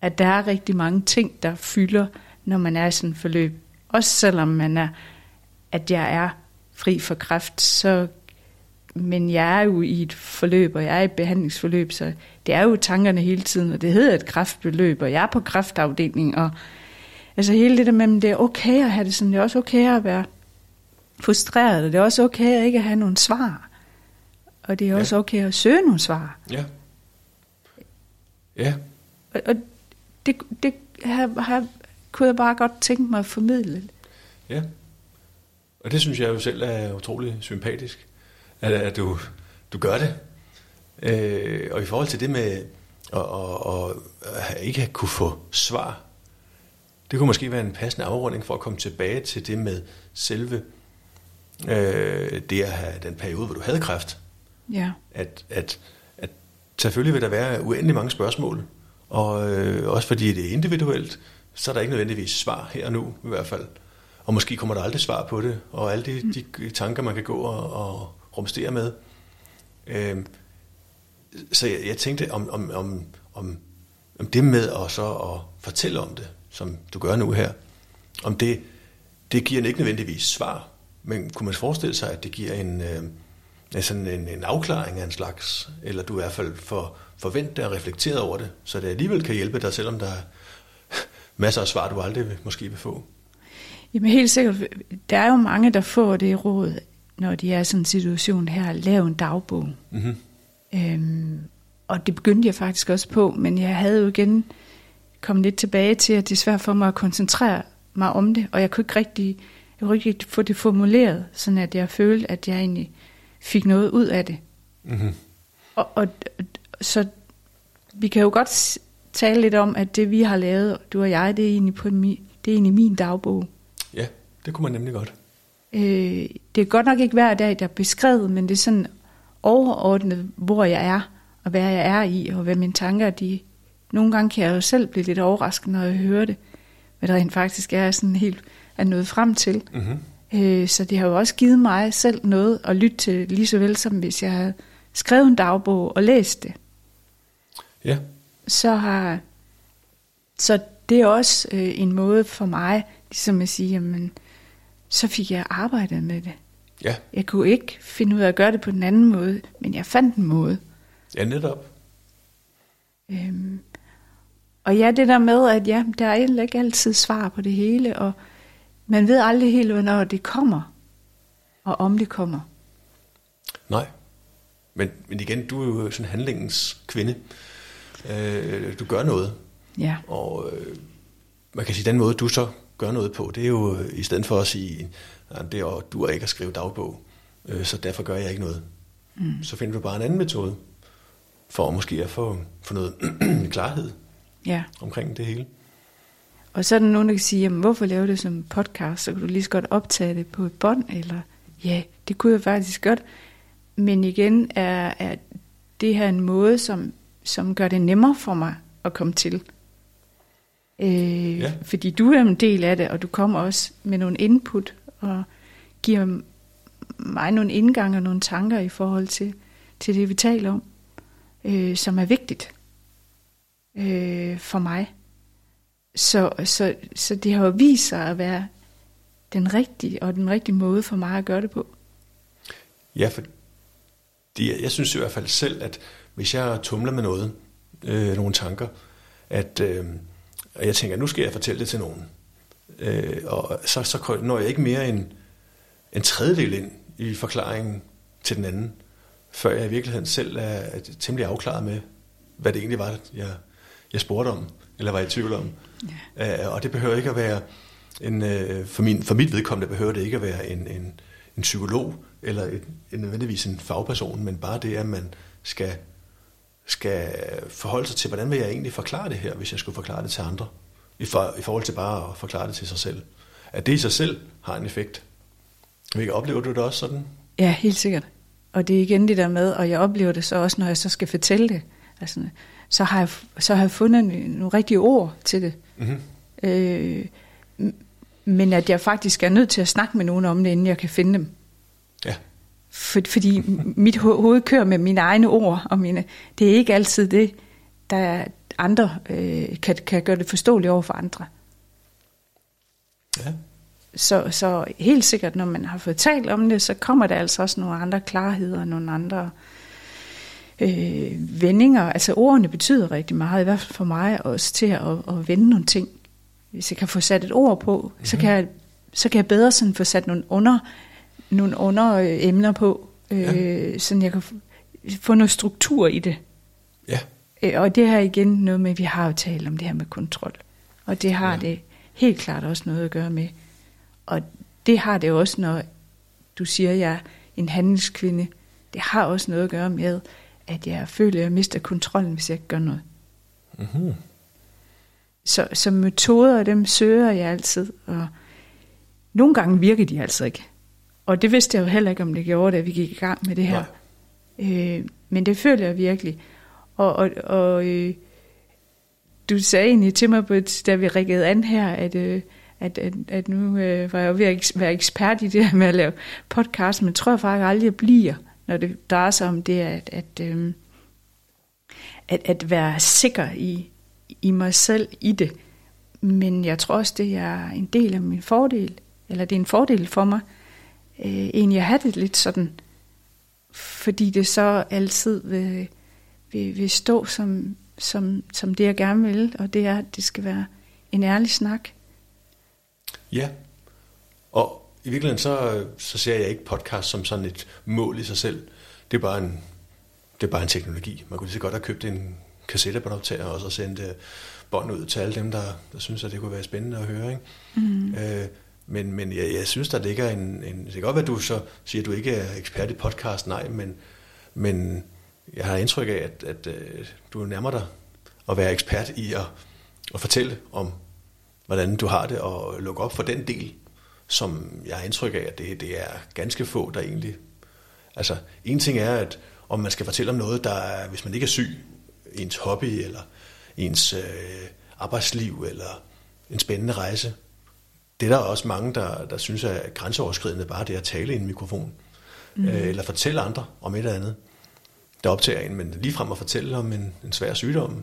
At der er rigtig mange ting, der fylder, når man er i sådan et forløb. Også selvom man er, at jeg er fri for kræft, så men jeg er jo i et forløb, og jeg er i et behandlingsforløb, så det er jo tankerne hele tiden, og det hedder et kræftbeløb, og jeg er på kræftafdelingen, og altså hele det der med, det er okay at have det sådan, det er også okay at være frustreret, og det er også okay at ikke have nogen svar, og det er også ja. okay at søge nogle svar. Ja. Ja. Og, og det, det har, har, kunne jeg bare godt tænke mig at formidle. Ja. Og det synes jeg jo selv er utrolig sympatisk at, at du, du gør det. Øh, og i forhold til det med at, at, at, at ikke kunne få svar, det kunne måske være en passende afrunding for at komme tilbage til det med selve øh, det at have den periode, hvor du havde kræft. Ja. At, at, at selvfølgelig vil der være uendelig mange spørgsmål, og øh, også fordi det er individuelt, så er der ikke nødvendigvis svar her og nu i hvert fald. Og måske kommer der aldrig svar på det, og alle de, de tanker, man kan gå og, og rumstere med. Øhm, så jeg, jeg tænkte om, om, om, om, om det med at så at fortælle om det, som du gør nu her, om det, det giver ikke nødvendigvis svar, men kunne man forestille sig, at det giver en, øh, sådan en, en afklaring af en slags, eller du i hvert fald får forventet og reflekteret over det, så det alligevel kan hjælpe dig, selvom der er masser af svar, du aldrig vil, måske vil få? Jamen helt sikkert. Der er jo mange, der får det råd, når de er i sådan en situation her, lave en dagbog. Mm-hmm. Øhm, og det begyndte jeg faktisk også på, men jeg havde jo igen kommet lidt tilbage til, at det er svært for mig at koncentrere mig om det, og jeg kunne ikke rigtig, jeg kunne ikke få det formuleret, sådan at jeg følte, at jeg egentlig fik noget ud af det. Mm-hmm. Og, og så vi kan jo godt tale lidt om, at det vi har lavet, du og jeg, det er egentlig, på min, det er egentlig min dagbog. Ja, det kunne man nemlig godt. Øh, det er godt nok ikke hver dag, der er beskrevet, men det er sådan overordnet, hvor jeg er, og hvad jeg er i, og hvad mine tanker de Nogle gange kan jeg jo selv blive lidt overrasket, når jeg hører det, hvad der rent faktisk er sådan helt er nået frem til. Mm-hmm. Øh, så det har jo også givet mig selv noget at lytte til, lige så vel som hvis jeg havde skrevet en dagbog og læst det. Ja. Så har så det er også øh, en måde for mig, ligesom at sige, jamen, så fik jeg arbejdet med det. Ja. Jeg kunne ikke finde ud af at gøre det på den anden måde, men jeg fandt en måde. Ja, netop. Øhm, og ja, det der med, at ja, der er ikke altid svar på det hele, og man ved aldrig helt, hvornår det kommer, og om det kommer. Nej. Men, men igen, du er jo sådan handlingens kvinde. Øh, du gør noget. Ja. Og øh, man kan sige, den måde, du så gør noget på, det er jo øh, i stedet for at sige, at det er, du er ikke at skrive dagbog, øh, så derfor gør jeg ikke noget. Mm. Så finder du bare en anden metode, for måske at få, få noget klarhed ja. omkring det hele. Og så er der nogen, der kan sige, jamen, hvorfor lave det som podcast, så kan du lige så godt optage det på et bånd, eller ja, det kunne jeg faktisk godt. Men igen er, er det her en måde, som, som gør det nemmere for mig at komme til. Øh, ja. Fordi du er en del af det, og du kommer også med nogle input, og giver mig nogle indgange og nogle tanker i forhold til, til det, vi taler om, øh, som er vigtigt øh, for mig. Så, så, så det har jo vist sig at være den rigtige og den rigtige måde for mig at gøre det på. Ja, for jeg synes i hvert fald selv, at hvis jeg tumler med noget, øh, nogle tanker, at øh, og jeg tænker, nu skal jeg fortælle det til nogen. Øh, og så, så når jeg ikke mere end en tredjedel ind i forklaringen til den anden, før jeg i virkeligheden selv er, temmelig afklaret med, hvad det egentlig var, jeg, jeg spurgte om, eller var i tvivl om. Ja. Øh, og det behøver ikke at være, en, øh, for, min, for mit vedkommende behøver det ikke at være en, en, en psykolog, eller et, en, nødvendigvis en fagperson, men bare det, at man skal, skal forholde sig til, hvordan vil jeg egentlig forklare det her, hvis jeg skulle forklare det til andre, i, for, i forhold til bare at forklare det til sig selv. At det i sig selv har en effekt. Hvilket oplever du det også sådan? Ja, helt sikkert. Og det er igen det der med, og jeg oplever det så også, når jeg så skal fortælle det. Altså, så, har jeg, så har jeg fundet nogle rigtige ord til det. Mm-hmm. Øh, men at jeg faktisk er nødt til at snakke med nogen om det, inden jeg kan finde dem. Ja. For, fordi mit hoved kører med mine egne ord, og mine, det er ikke altid det, der andre øh, kan, kan gøre det forståeligt over for andre. Ja. Så, så helt sikkert, når man har fået talt om det, så kommer der altså også nogle andre klarheder, nogle andre øh, vendinger. Altså ordene betyder rigtig meget, i hvert fald for mig også til at, at vende nogle ting. Hvis jeg kan få sat et ord på, mm-hmm. så, mhm. kan jeg, så kan jeg bedre sådan få sat nogle under, nogle under øh, emner på, øh, ja. sådan jeg kan få noget struktur i det. Ja. Øh, og det her igen noget med, vi har jo talt om det her med kontrol. Og det har ja. det helt klart også noget at gøre med. Og det har det også, når du siger, at jeg er en handelskvinde. Det har også noget at gøre med, at jeg føler, at jeg mister kontrollen, hvis jeg ikke gør noget. Mm-hmm. Så, så metoder, dem søger jeg altid, og nogle gange virker de altså ikke. Og det vidste jeg jo heller ikke, om det gjorde, da vi gik i gang med det her. Øh, men det føler jeg virkelig. Og, og, og øh, du sagde egentlig til mig, da vi rikkede an her, at, øh, at, at, at nu øh, var jeg ved at være ekspert i det her med at lave podcast, men tror jeg faktisk aldrig, jeg bliver, når det drejer sig om det, at, at, øh, at, at være sikker i, i mig selv i det. Men jeg tror også, det er en del af min fordel, eller det er en fordel for mig, øh, egentlig at have det lidt sådan, fordi det så altid vil, vil, vil stå som, som, som det, jeg gerne vil, og det er, at det skal være en ærlig snak. Ja, og i virkeligheden så, så ser jeg ikke podcast som sådan et mål i sig selv. Det er bare en, det er bare en teknologi. Man kunne lige så godt have købt en kassettebåndoptager og så sendt bånd ud til alle dem, der, der synes, at det kunne være spændende at høre. Ikke? Mm. Øh, men men jeg, jeg synes, der ligger en, en... Det kan godt være, at du så siger, at du ikke er ekspert i podcast, nej, men, men jeg har indtryk af, at, at, at du nærmer dig at være ekspert i at, at fortælle om, hvordan du har det, og lukke op for den del, som jeg har indtryk af, at det, det er ganske få, der egentlig... Altså, en ting er, at om man skal fortælle om noget, der er, hvis man ikke er syg, ens hobby, eller ens øh, arbejdsliv, eller en spændende rejse. Det er der også mange, der, der synes er grænseoverskridende, bare det at tale i en mikrofon, mm. øh, eller fortælle andre om et eller andet, der optager en. Men ligefrem at fortælle om en, en svær sygdom,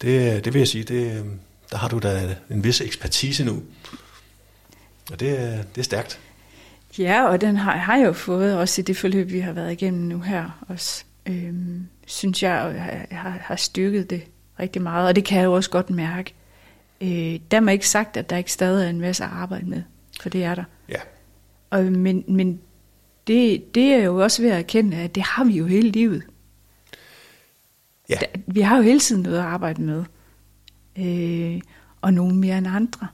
det, det vil jeg sige, det, der har du da en vis ekspertise nu. Og det, det er stærkt. Ja, og den har, har jeg jo fået også i det forløb, vi har været igennem nu her. Også, øhm, synes jeg, jeg har, har styrket det rigtig meget, og det kan jeg jo også godt mærke. Øh, der er ikke sagt, at der ikke stadig er en masse at arbejde med, for det er der. Ja. Og, men men det, det er jo også ved at erkende, at det har vi jo hele livet. Ja. Der, vi har jo hele tiden noget at arbejde med. Øh, og nogen mere end andre.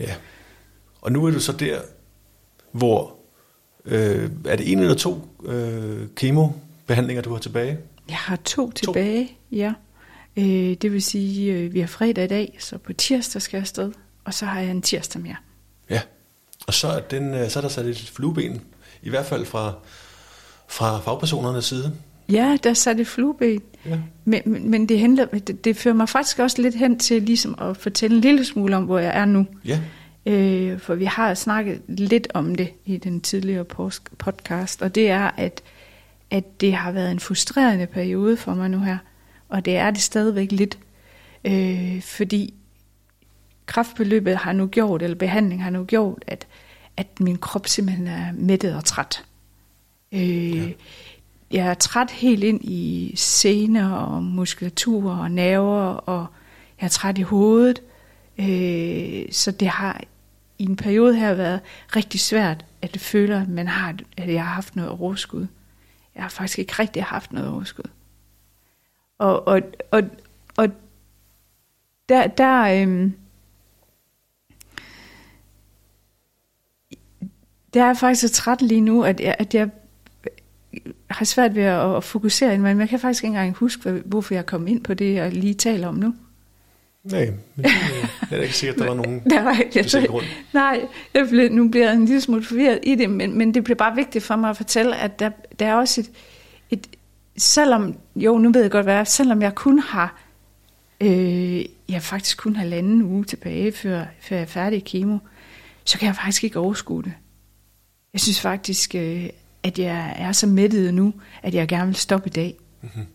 Ja. Og nu er du så der, hvor øh, er det en eller to øh, kemobehandlinger, du har tilbage? Jeg har to tilbage, to. ja. Øh, det vil sige, øh, vi har fredag i dag, så på tirsdag skal jeg afsted, og så har jeg en tirsdag mere. Ja, og så er, den, øh, så er der sat et flueben, i hvert fald fra, fra fagpersonernes side. Ja, der er sat et flueben. Ja. Men, men, men det, henter, det, det fører mig faktisk også lidt hen til ligesom at fortælle en lille smule om, hvor jeg er nu. Ja. Øh, for vi har snakket lidt om det i den tidligere podcast, og det er, at at det har været en frustrerende periode for mig nu her. Og det er det stadigvæk lidt. Øh, fordi kraftbeløbet har nu gjort, eller behandling har nu gjort, at, at min krop simpelthen er mættet og træt. Øh, ja. jeg er træt helt ind i sener og muskulatur og nerver, og jeg er træt i hovedet. Øh, så det har i en periode her været rigtig svært, at det føler, at, man har, at jeg har haft noget overskud. Jeg har faktisk ikke rigtig haft noget overskud. Og, og, og, og der, der øhm, der er faktisk så træt lige nu, at jeg, at jeg har svært ved at, at fokusere, men jeg kan faktisk ikke engang huske, hvorfor jeg kom ind på det, jeg lige taler om nu. Nej, men det er ikke sikkert, at der var nogen der var, jeg, grund. Nej, jeg blev, nu bliver jeg en lille smule forvirret i det, men, men det bliver bare vigtigt for mig at fortælle, at der, der er også et, et, selvom, jo, nu ved jeg godt, hvad selvom jeg kun har, øh, jeg faktisk kun har landet uge tilbage, før, før jeg er færdig i kemo, så kan jeg faktisk ikke overskue det. Jeg synes faktisk, øh, at jeg er så mættet nu, at jeg gerne vil stoppe i dag. Mm-hmm.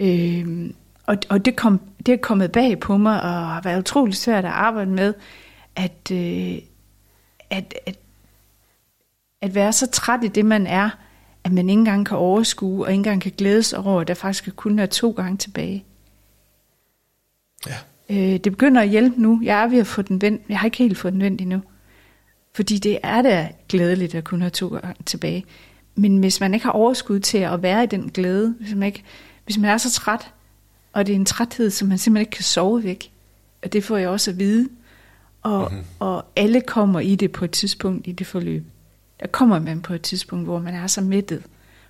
Øh, og, og det, kom, det er kommet bag på mig, og har været utrolig svært at arbejde med, at, øh, at, at, at være så træt i det, man er, at man ikke engang kan overskue, og ikke engang kan glædes over, at der faktisk kun er to gange tilbage. Ja. Øh, det begynder at hjælpe nu. Jeg er ved at få den vendt. Jeg har ikke helt fået den vendt endnu. Fordi det er da glædeligt at kunne have to gange tilbage. Men hvis man ikke har overskud til at være i den glæde, hvis man, ikke, hvis man er så træt, og det er en træthed, som man simpelthen ikke kan sove væk. Og det får jeg også at vide. Og, mm-hmm. og alle kommer i det på et tidspunkt i det forløb. Der kommer man på et tidspunkt, hvor man er så mættet,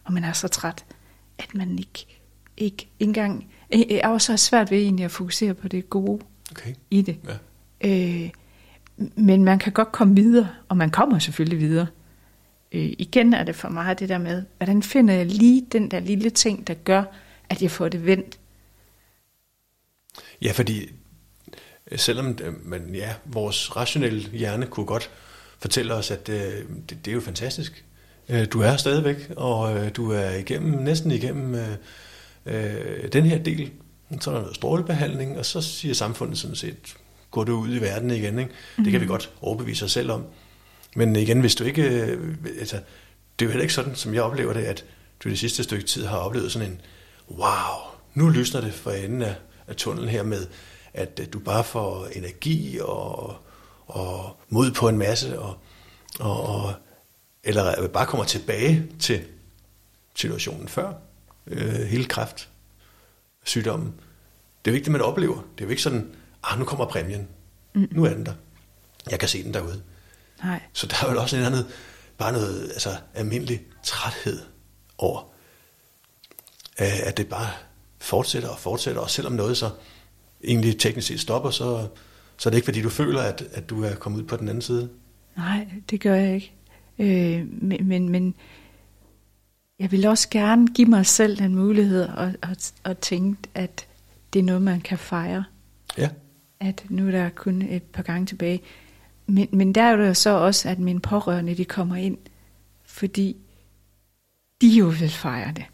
og man er så træt, at man ikke, ikke engang... Jeg er også svært ved egentlig at fokusere på det gode okay. i det. Ja. Øh, men man kan godt komme videre, og man kommer selvfølgelig videre. Øh, igen er det for mig det der med, hvordan finder jeg lige den der lille ting, der gør, at jeg får det vendt Ja, fordi øh, selvom øh, man, ja, vores rationelle hjerne kunne godt fortælle os, at øh, det, det er jo fantastisk. Du er stadigvæk, og du er igennem, næsten igennem øh, den her del. Så er der noget strålebehandling, og så siger samfundet sådan set, gå du ud i verden igen. Ikke? Mm-hmm. Det kan vi mhm. godt overbevise os selv om. Men igen, hvis du ikke... Øh, altså, det er jo heller ikke sådan, som jeg oplever det, at du det sidste stykke tid har oplevet sådan en, wow, nu lysner det for enden af, af tunnelen her med, at du bare får energi og, og mod på en masse, og, og, og, eller bare kommer tilbage til situationen før, øh, hele kræft, sygdommen. Det er jo ikke det, man oplever. Det er jo ikke sådan, ah, nu kommer præmien. Mm. Nu er den der. Jeg kan se den derude. Nej. Så der er jo også en anden, bare noget altså, almindelig træthed over, øh, at det bare fortsætter og fortsætter, og selvom noget så egentlig teknisk set stopper, så, så er det ikke fordi, du føler, at, at du er kommet ud på den anden side. Nej, det gør jeg ikke. Øh, men, men, men jeg vil også gerne give mig selv den mulighed og, og, og tænke, at det er noget, man kan fejre. Ja. At nu er der kun et par gange tilbage. Men, men der er det jo så også, at mine pårørende de kommer ind, fordi de jo vil fejre det.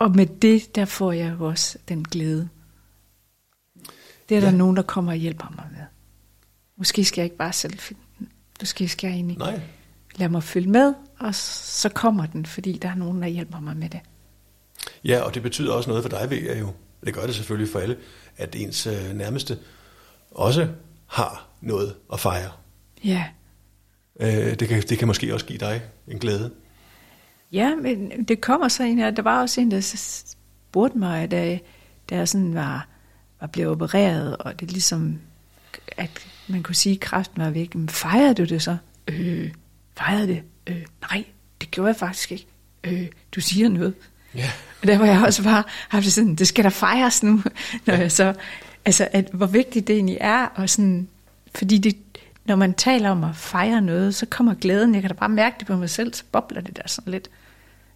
Og med det, der får jeg jo også den glæde. Det er ja. der nogen, der kommer og hjælper mig med. Måske skal jeg ikke bare selv finde den. Måske skal jeg egentlig Nej. lade mig følge med, og så kommer den, fordi der er nogen, der hjælper mig med det. Ja, og det betyder også noget for dig, ved jeg jo. Det gør det selvfølgelig for alle, at ens øh, nærmeste også har noget at fejre. Ja. Øh, det, kan, det kan måske også give dig en glæde. Ja, men det kommer så en her. Der var også en, der spurgte mig, da, da jeg sådan var, var blevet opereret, og det ligesom, at man kunne sige, at kræften var væk. Men fejrede du det så? Øh, fejrede det? Øh, nej, det gjorde jeg faktisk ikke. Øh, du siger noget. Ja. Og der var jeg også bare haft sådan, det skal der fejres nu, når ja. jeg så, altså, at, hvor vigtigt det egentlig er, og sådan, fordi det, når man taler om at fejre noget, så kommer glæden, jeg kan da bare mærke det på mig selv, så bobler det der sådan lidt.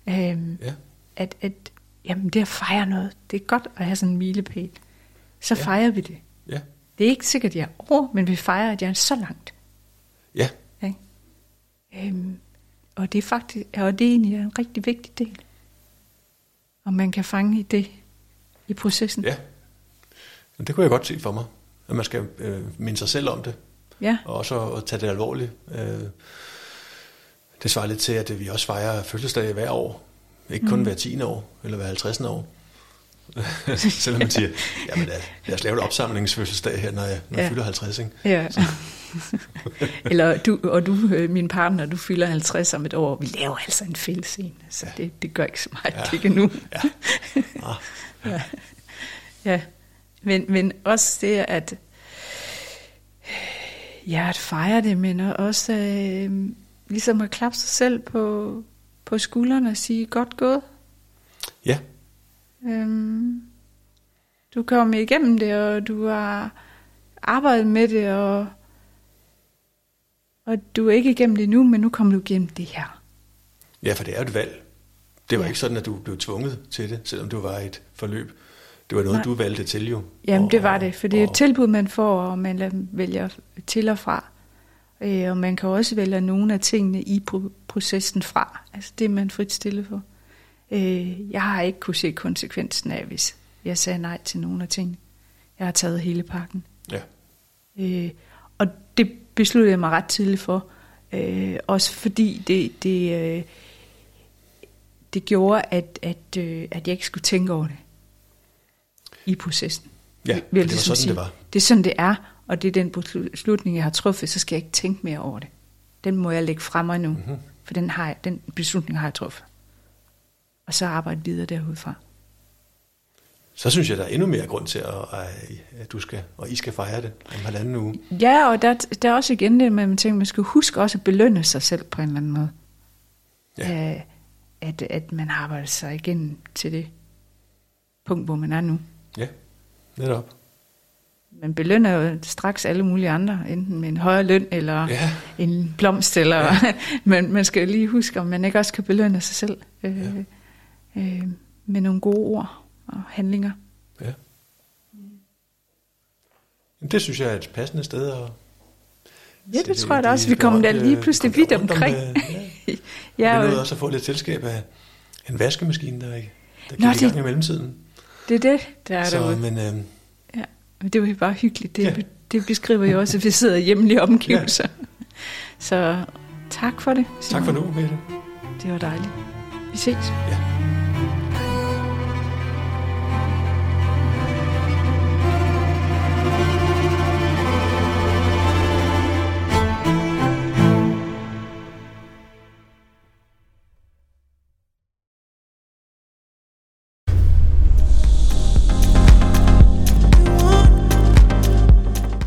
Øhm, ja. At, at jamen, det at fejre noget, det er godt at have sådan en milepæl. Så ja. fejrer vi det. Ja. Det er ikke sikkert, at jeg er over, men vi fejrer, at jeg er så langt. Ja. ja. Øhm, og det er faktisk, og det er egentlig en rigtig vigtig del. Og man kan fange i det i processen. Ja. Men det kunne jeg godt se for mig. At man skal øh, minde sig selv om det. Ja. Og også at tage det alvorligt. Øh, Det svarer lidt til, at vi også fejrer fødselsdag hver år. Ikke kun mm. hver 10. år, eller hver 50. år. Selvom man siger, jamen lad os lave et opsamlingsfødselsdag her, når jeg, når ja. jeg fylder 50. Ikke? Ja. Eller du, og du, øh, min partner, du fylder 50 om et år. Vi laver altså en fælles en, så ja. det, det gør ikke så meget, ja. ikke nu. ja. Ah. ja. ja. Men, men også det, at ja, at fejre det, men også øh, ligesom at klappe sig selv på, på skuldrene og sige, godt gået. Ja. Øhm, du kom igennem det, og du har arbejdet med det, og, og du er ikke igennem det nu, men nu kommer du igennem det her. Ja, for det er et valg. Det var ja. ikke sådan, at du blev tvunget til det, selvom du var et forløb. Det var noget, Nej. du valgte til jo. Jamen, og, det var det, for det er et tilbud, man får, og man vælger til og fra. Øh, og man kan også vælge nogle af tingene i processen fra. Altså det er man frit stille for. Øh, jeg har ikke kunne se konsekvensen af, hvis jeg sagde nej til nogle af tingene. Jeg har taget hele pakken. Ja. Øh, og det besluttede jeg mig ret tidligt for. Øh, også fordi det, det, øh, det gjorde, at, at, øh, at jeg ikke skulle tænke over det i processen. Ja, det var ligesom sådan, sige. det var. Det er sådan, det er, og det er den beslutning, jeg har truffet, så skal jeg ikke tænke mere over det. Den må jeg lægge frem mig nu, mm-hmm. for den, har jeg, den beslutning har jeg truffet. Og så arbejde videre derudfra. Så synes jeg, der er endnu mere grund til, at, at du skal, og I skal fejre det om halvanden uge. Ja, og der, der er også igen det, man tænker, man skal huske også at belønne sig selv på en eller anden måde. Ja. At, at man arbejder sig igen til det punkt, hvor man er nu. Ja, netop. Man belønner jo straks alle mulige andre, enten med en højere løn eller ja. en blomst, eller, ja. men man skal jo lige huske, om man ikke også kan belønne sig selv øh, ja. Øh, med nogle gode ord og handlinger. Ja. Det synes jeg er et passende sted at Ja, det tror jeg da også. Vi kommer der lige pludselig vidt omkring. Om, ja. ja, og... Vi også at få lidt selskab af en vaskemaskine, der, der gik Nå, det... i gang i mellemtiden. Det er det, der er så, derude. Men, øh, ja, men det var jo bare hyggeligt. Det, ja. det beskriver jo også, at vi sidder hjemme i omgivelser. Ja. Så tak for det. Simon. Tak for nu, Mette. Det var dejligt. Vi ses. Ja.